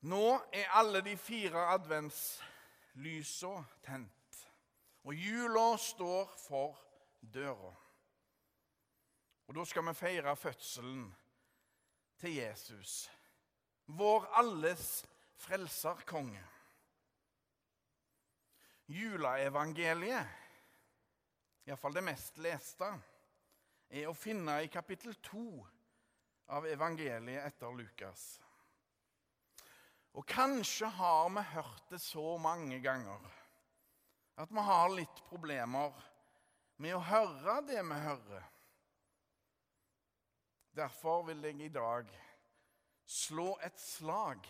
Nå er alle de fire adventslysa tent, og jula står for døra. Og da skal vi feire fødselen til Jesus, vår alles frelserkonge. Juleevangeliet, iallfall det mest leste, er å finne i kapittel to av evangeliet etter Lukas. Og kanskje har vi hørt det så mange ganger at vi har litt problemer med å høre det vi hører. Derfor vil jeg i dag slå et slag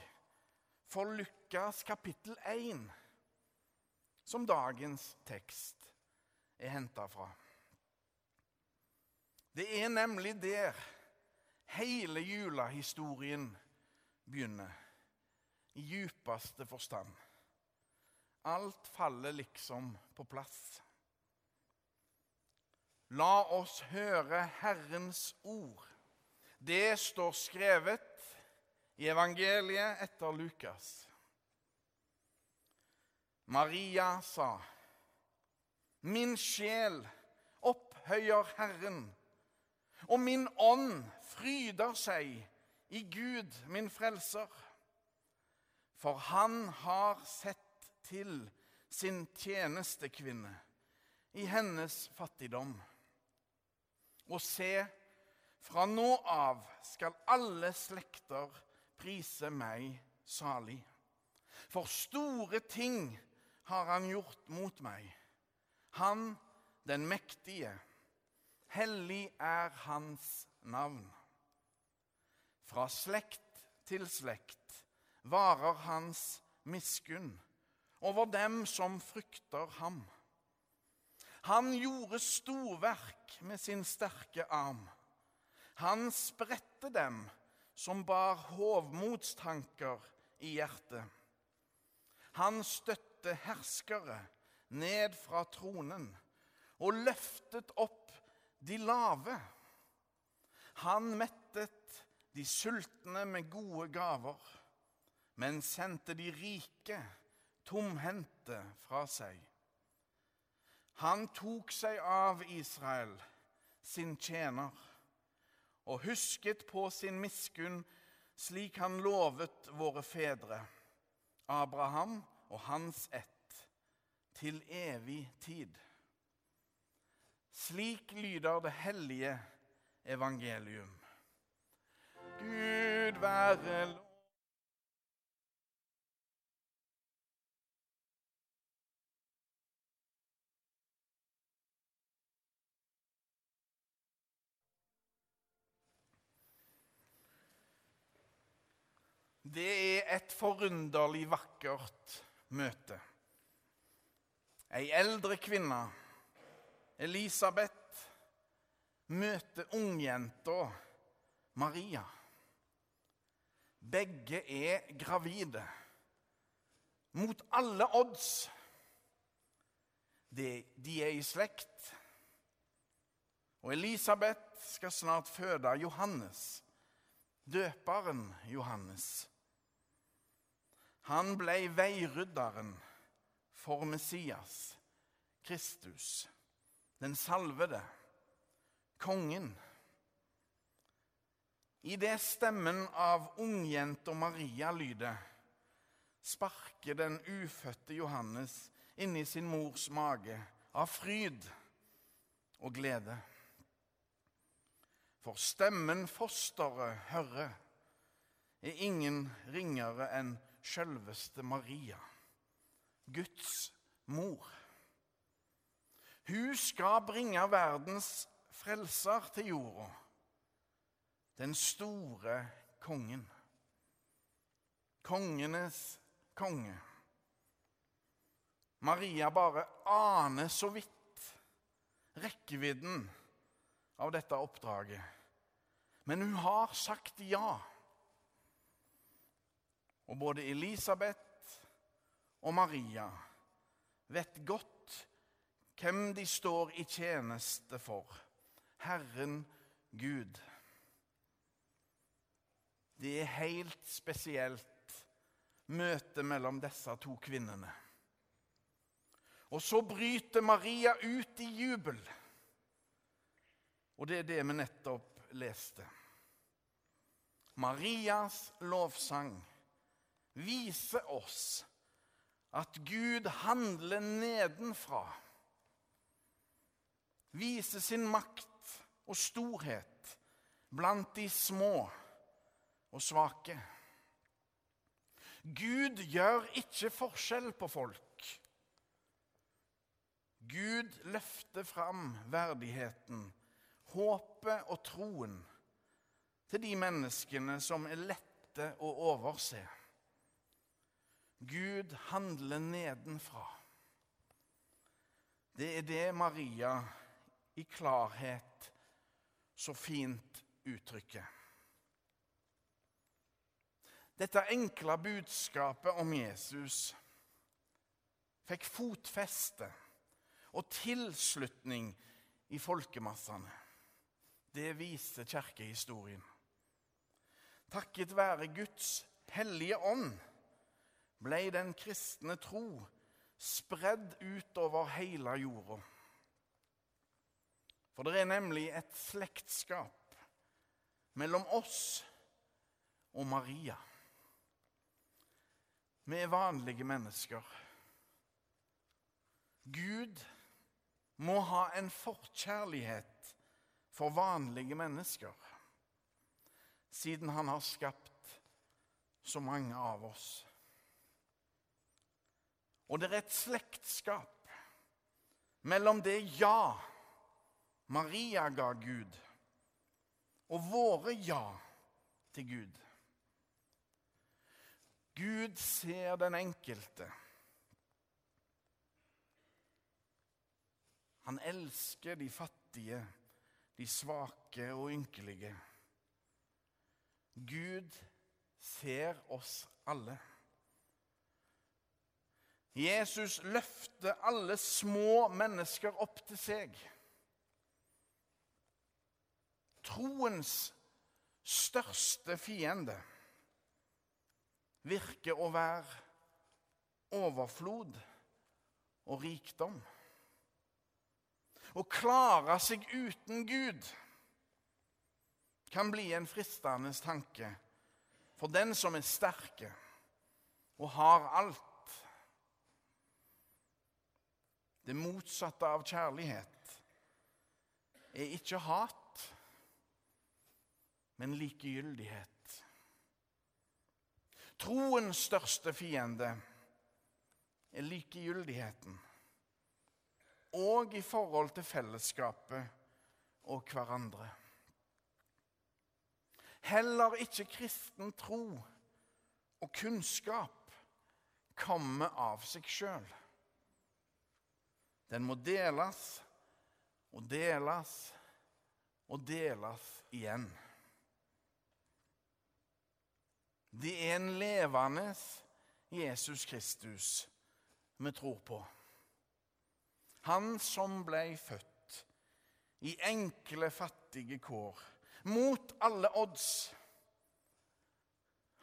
for Lukas kapittel 1, som dagens tekst er henta fra. Det er nemlig der hele julehistorien begynner i djupeste forstand. Alt faller liksom på plass. La oss høre Herrens ord. Det står skrevet i evangeliet etter Lukas. Maria sa, Min sjel opphøyer Herren, og min ånd fryder seg i Gud, min frelser for han har sett til sin tjenestekvinne i hennes fattigdom. Og se, fra nå av skal alle slekter prise meg salig. For store ting har han gjort mot meg. Han den mektige. Hellig er hans navn. Fra slekt til slekt varer hans miskunn over dem som frykter ham. Han gjorde storverk med sin sterke arm. Han spredte dem som bar hovmodstanker i hjertet. Han støtte herskere ned fra tronen og løftet opp de lave. Han mettet de sultne med gode gaver men sendte de rike tomhendte fra seg. Han tok seg av Israel, sin tjener, og husket på sin miskunn slik han lovet våre fedre, Abraham og hans ett, til evig tid. Slik lyder det hellige evangelium. Gud være lov. Det er et forunderlig vakkert møte. Ei eldre kvinne, Elisabeth, møter ungjenta Maria. Begge er gravide. Mot alle odds. De, de er i slekt. Og Elisabeth skal snart føde Johannes, døperen Johannes. Han ble veirydderen for Messias, Kristus, den salvede, kongen. I det stemmen av ungjenta Maria lyder, sparker den ufødte Johannes inni sin mors mage av fryd og glede. For stemmen fosteret hører, er ingen ringere enn sjølveste Maria, Guds mor. Hun skal bringe verdens frelser til jorda, den store kongen. Kongenes konge. Maria bare aner så vidt rekkevidden av dette oppdraget. Men hun har sagt ja. Og både Elisabeth og Maria vet godt hvem de står i tjeneste for. Herren Gud. Det er helt spesielt møtet mellom disse to kvinnene. Og så bryter Maria ut i jubel. Og det er det vi nettopp leste. Marias lovsang viser oss at Gud handler nedenfra. Viser sin makt og storhet blant de små og svake. Gud gjør ikke forskjell på folk. Gud løfter fram verdigheten, håpet og troen til de menneskene som er lette å overse. Gud handler nedenfra. Det er det Maria i klarhet så fint uttrykker. Dette enkle budskapet om Jesus fikk fotfeste og tilslutning i folkemassene. Det viser kirkehistorien. Takket være Guds hellige ånd ble den kristne tro spredd utover hele jorda. For det er nemlig et slektskap mellom oss og Maria. Vi er vanlige mennesker. Gud må ha en forkjærlighet for vanlige mennesker, siden han har skapt så mange av oss. Og det er et slektskap mellom det ja Maria ga Gud, og våre ja til Gud. Gud ser den enkelte. Han elsker de fattige, de svake og ynkelige. Gud ser oss alle. Jesus løfter alle små mennesker opp til seg. Troens største fiende virker å være overflod og rikdom. Å klare seg uten Gud kan bli en fristende tanke for den som er sterke og har alt. Det motsatte av kjærlighet er ikke hat, men likegyldighet. Troens største fiende er likegyldigheten. Og i forhold til fellesskapet og hverandre. Heller ikke kristen tro og kunnskap kommer av seg sjøl. Den må deles og deles og deles igjen. Det er en levende Jesus Kristus vi tror på. Han som ble født i enkle, fattige kår, mot alle odds.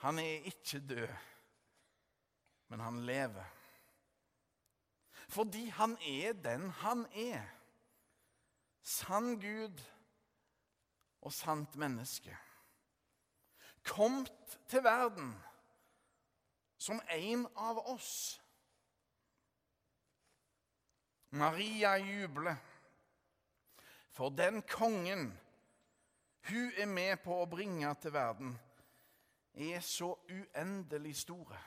Han er ikke død, men han lever. Fordi han er den han er. Sann Gud og sant menneske. Komt til verden som en av oss. Maria jubler, for den kongen hun er med på å bringe til verden, er så uendelig store.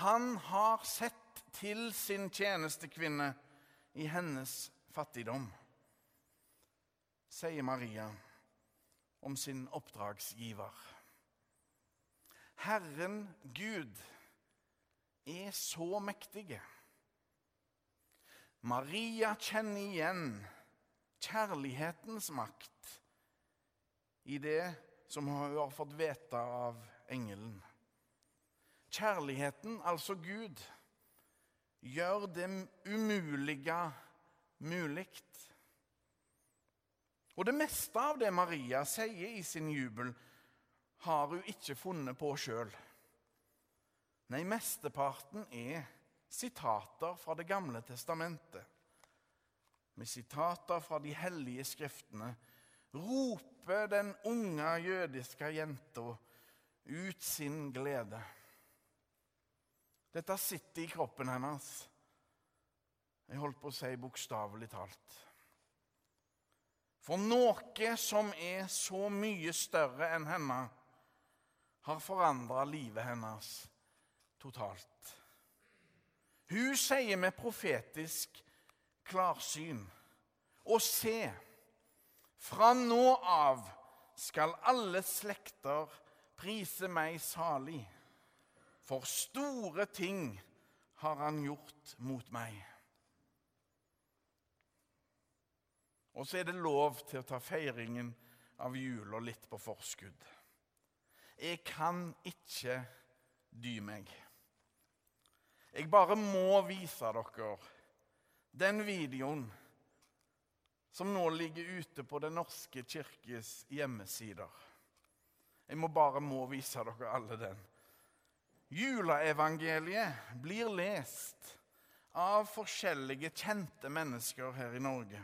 Han har sett til sin tjenestekvinne i hennes fattigdom, sier Maria om sin oppdragsgiver. Herren Gud er så mektige. Maria kjenner igjen kjærlighetens makt i det som hun har fått vite av engelen. Kjærligheten, altså Gud, gjør det umulige mulig. Og det meste av det Maria sier i sin jubel, har hun ikke funnet på sjøl. Nei, mesteparten er sitater fra Det gamle testamentet. Med sitater fra de hellige skriftene roper den unge jødiske jenta ut sin glede. Dette sitter i kroppen hennes. Jeg holdt på å si bokstavelig talt. For noe som er så mye større enn henne, har forandra livet hennes totalt. Hun sier med profetisk klarsyn Og se, fra nå av skal alle slekter prise meg salig, for store ting har han gjort mot meg. Og så er det lov til å ta feiringen av jula litt på forskudd. Jeg kan ikke dy meg. Jeg bare må vise dere den videoen som nå ligger ute på Den norske kirkes hjemmesider. Jeg må bare må vise dere alle den. Juleevangeliet blir lest av forskjellige kjente mennesker her i Norge.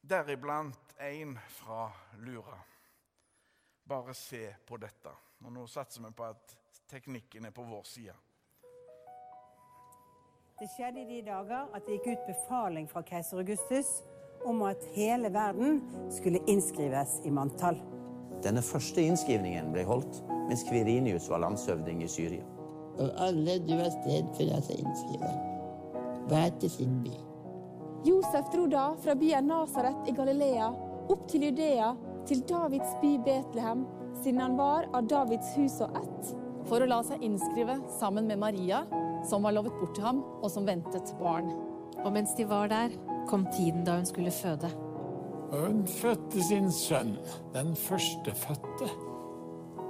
Deriblant en fra Lura. Bare se på dette. Og nå satser vi på at teknikken er på vår side. Det skjedde i de dager at det gikk ut befaling fra keiser Augustus om at hele verden skulle innskrives i manntall. Denne første innskrivningen ble holdt mens Kvirinius var landshøvding i Syria. Og alle dro av sted for å seg innskrive, hver til sin by. Josef dro da fra byen Nasaret i Galilea opp til Judea, til Davids by Betlehem, siden han var av Davids hus og ett. For å la seg innskrive sammen med Maria, som var lovet bort til ham, og som ventet barn. Og mens de var der, kom tiden da hun skulle føde. Og hun fødte sin sønn, den førstefødte.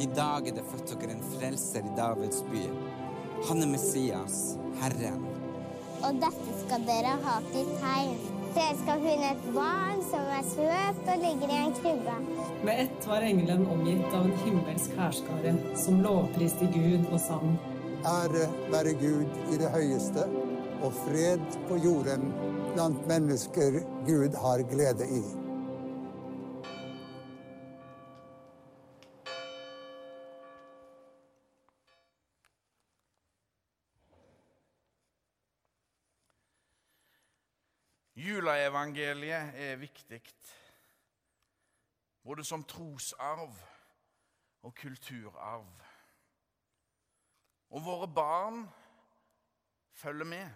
I dag er det født dere en frelser i Davids by. Han er Messias, Herren. Og dette skal dere ha til tegn. Dere skal finne et barn som er svøpt og ligger i en krybbe. Med ett var engelen omgitt av en himmelsk hærskare som lovpriste Gud og sang. Ære være Gud i det høyeste, og fred på jorden blant mennesker Gud har glede i. Juleevangeliet er viktig, både som trosarv og kulturarv. Og våre barn følger med.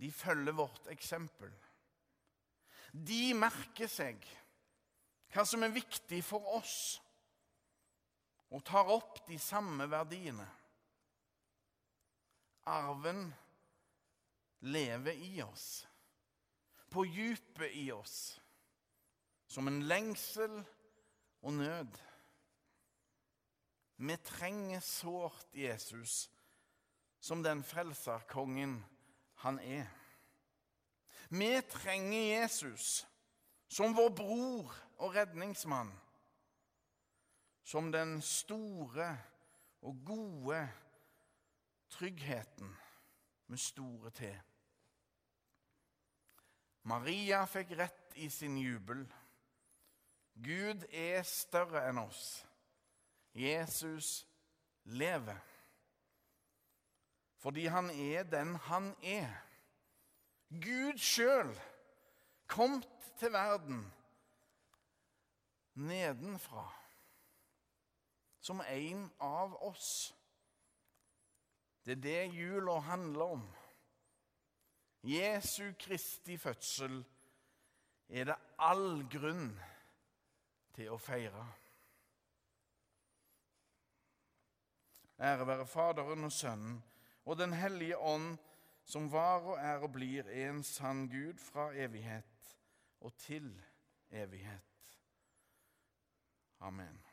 De følger vårt eksempel. De merker seg hva som er viktig for oss, og tar opp de samme verdiene. Arven lever i oss, på dypet i oss, som en lengsel og nød. Vi trenger sårt Jesus som den frelserkongen han er. Vi trenger Jesus som vår bror og redningsmann. Som den store og gode tryggheten med store T. Maria fikk rett i sin jubel. Gud er større enn oss. Jesus lever. Fordi han er den han er. Gud sjøl kom til verden nedenfra. Som en av oss. Det er det jula handler om. Jesu Kristi fødsel er det all grunn til å feire. Ære være Faderen og Sønnen og Den hellige ånd, som var og er og blir en sann Gud fra evighet og til evighet. Amen.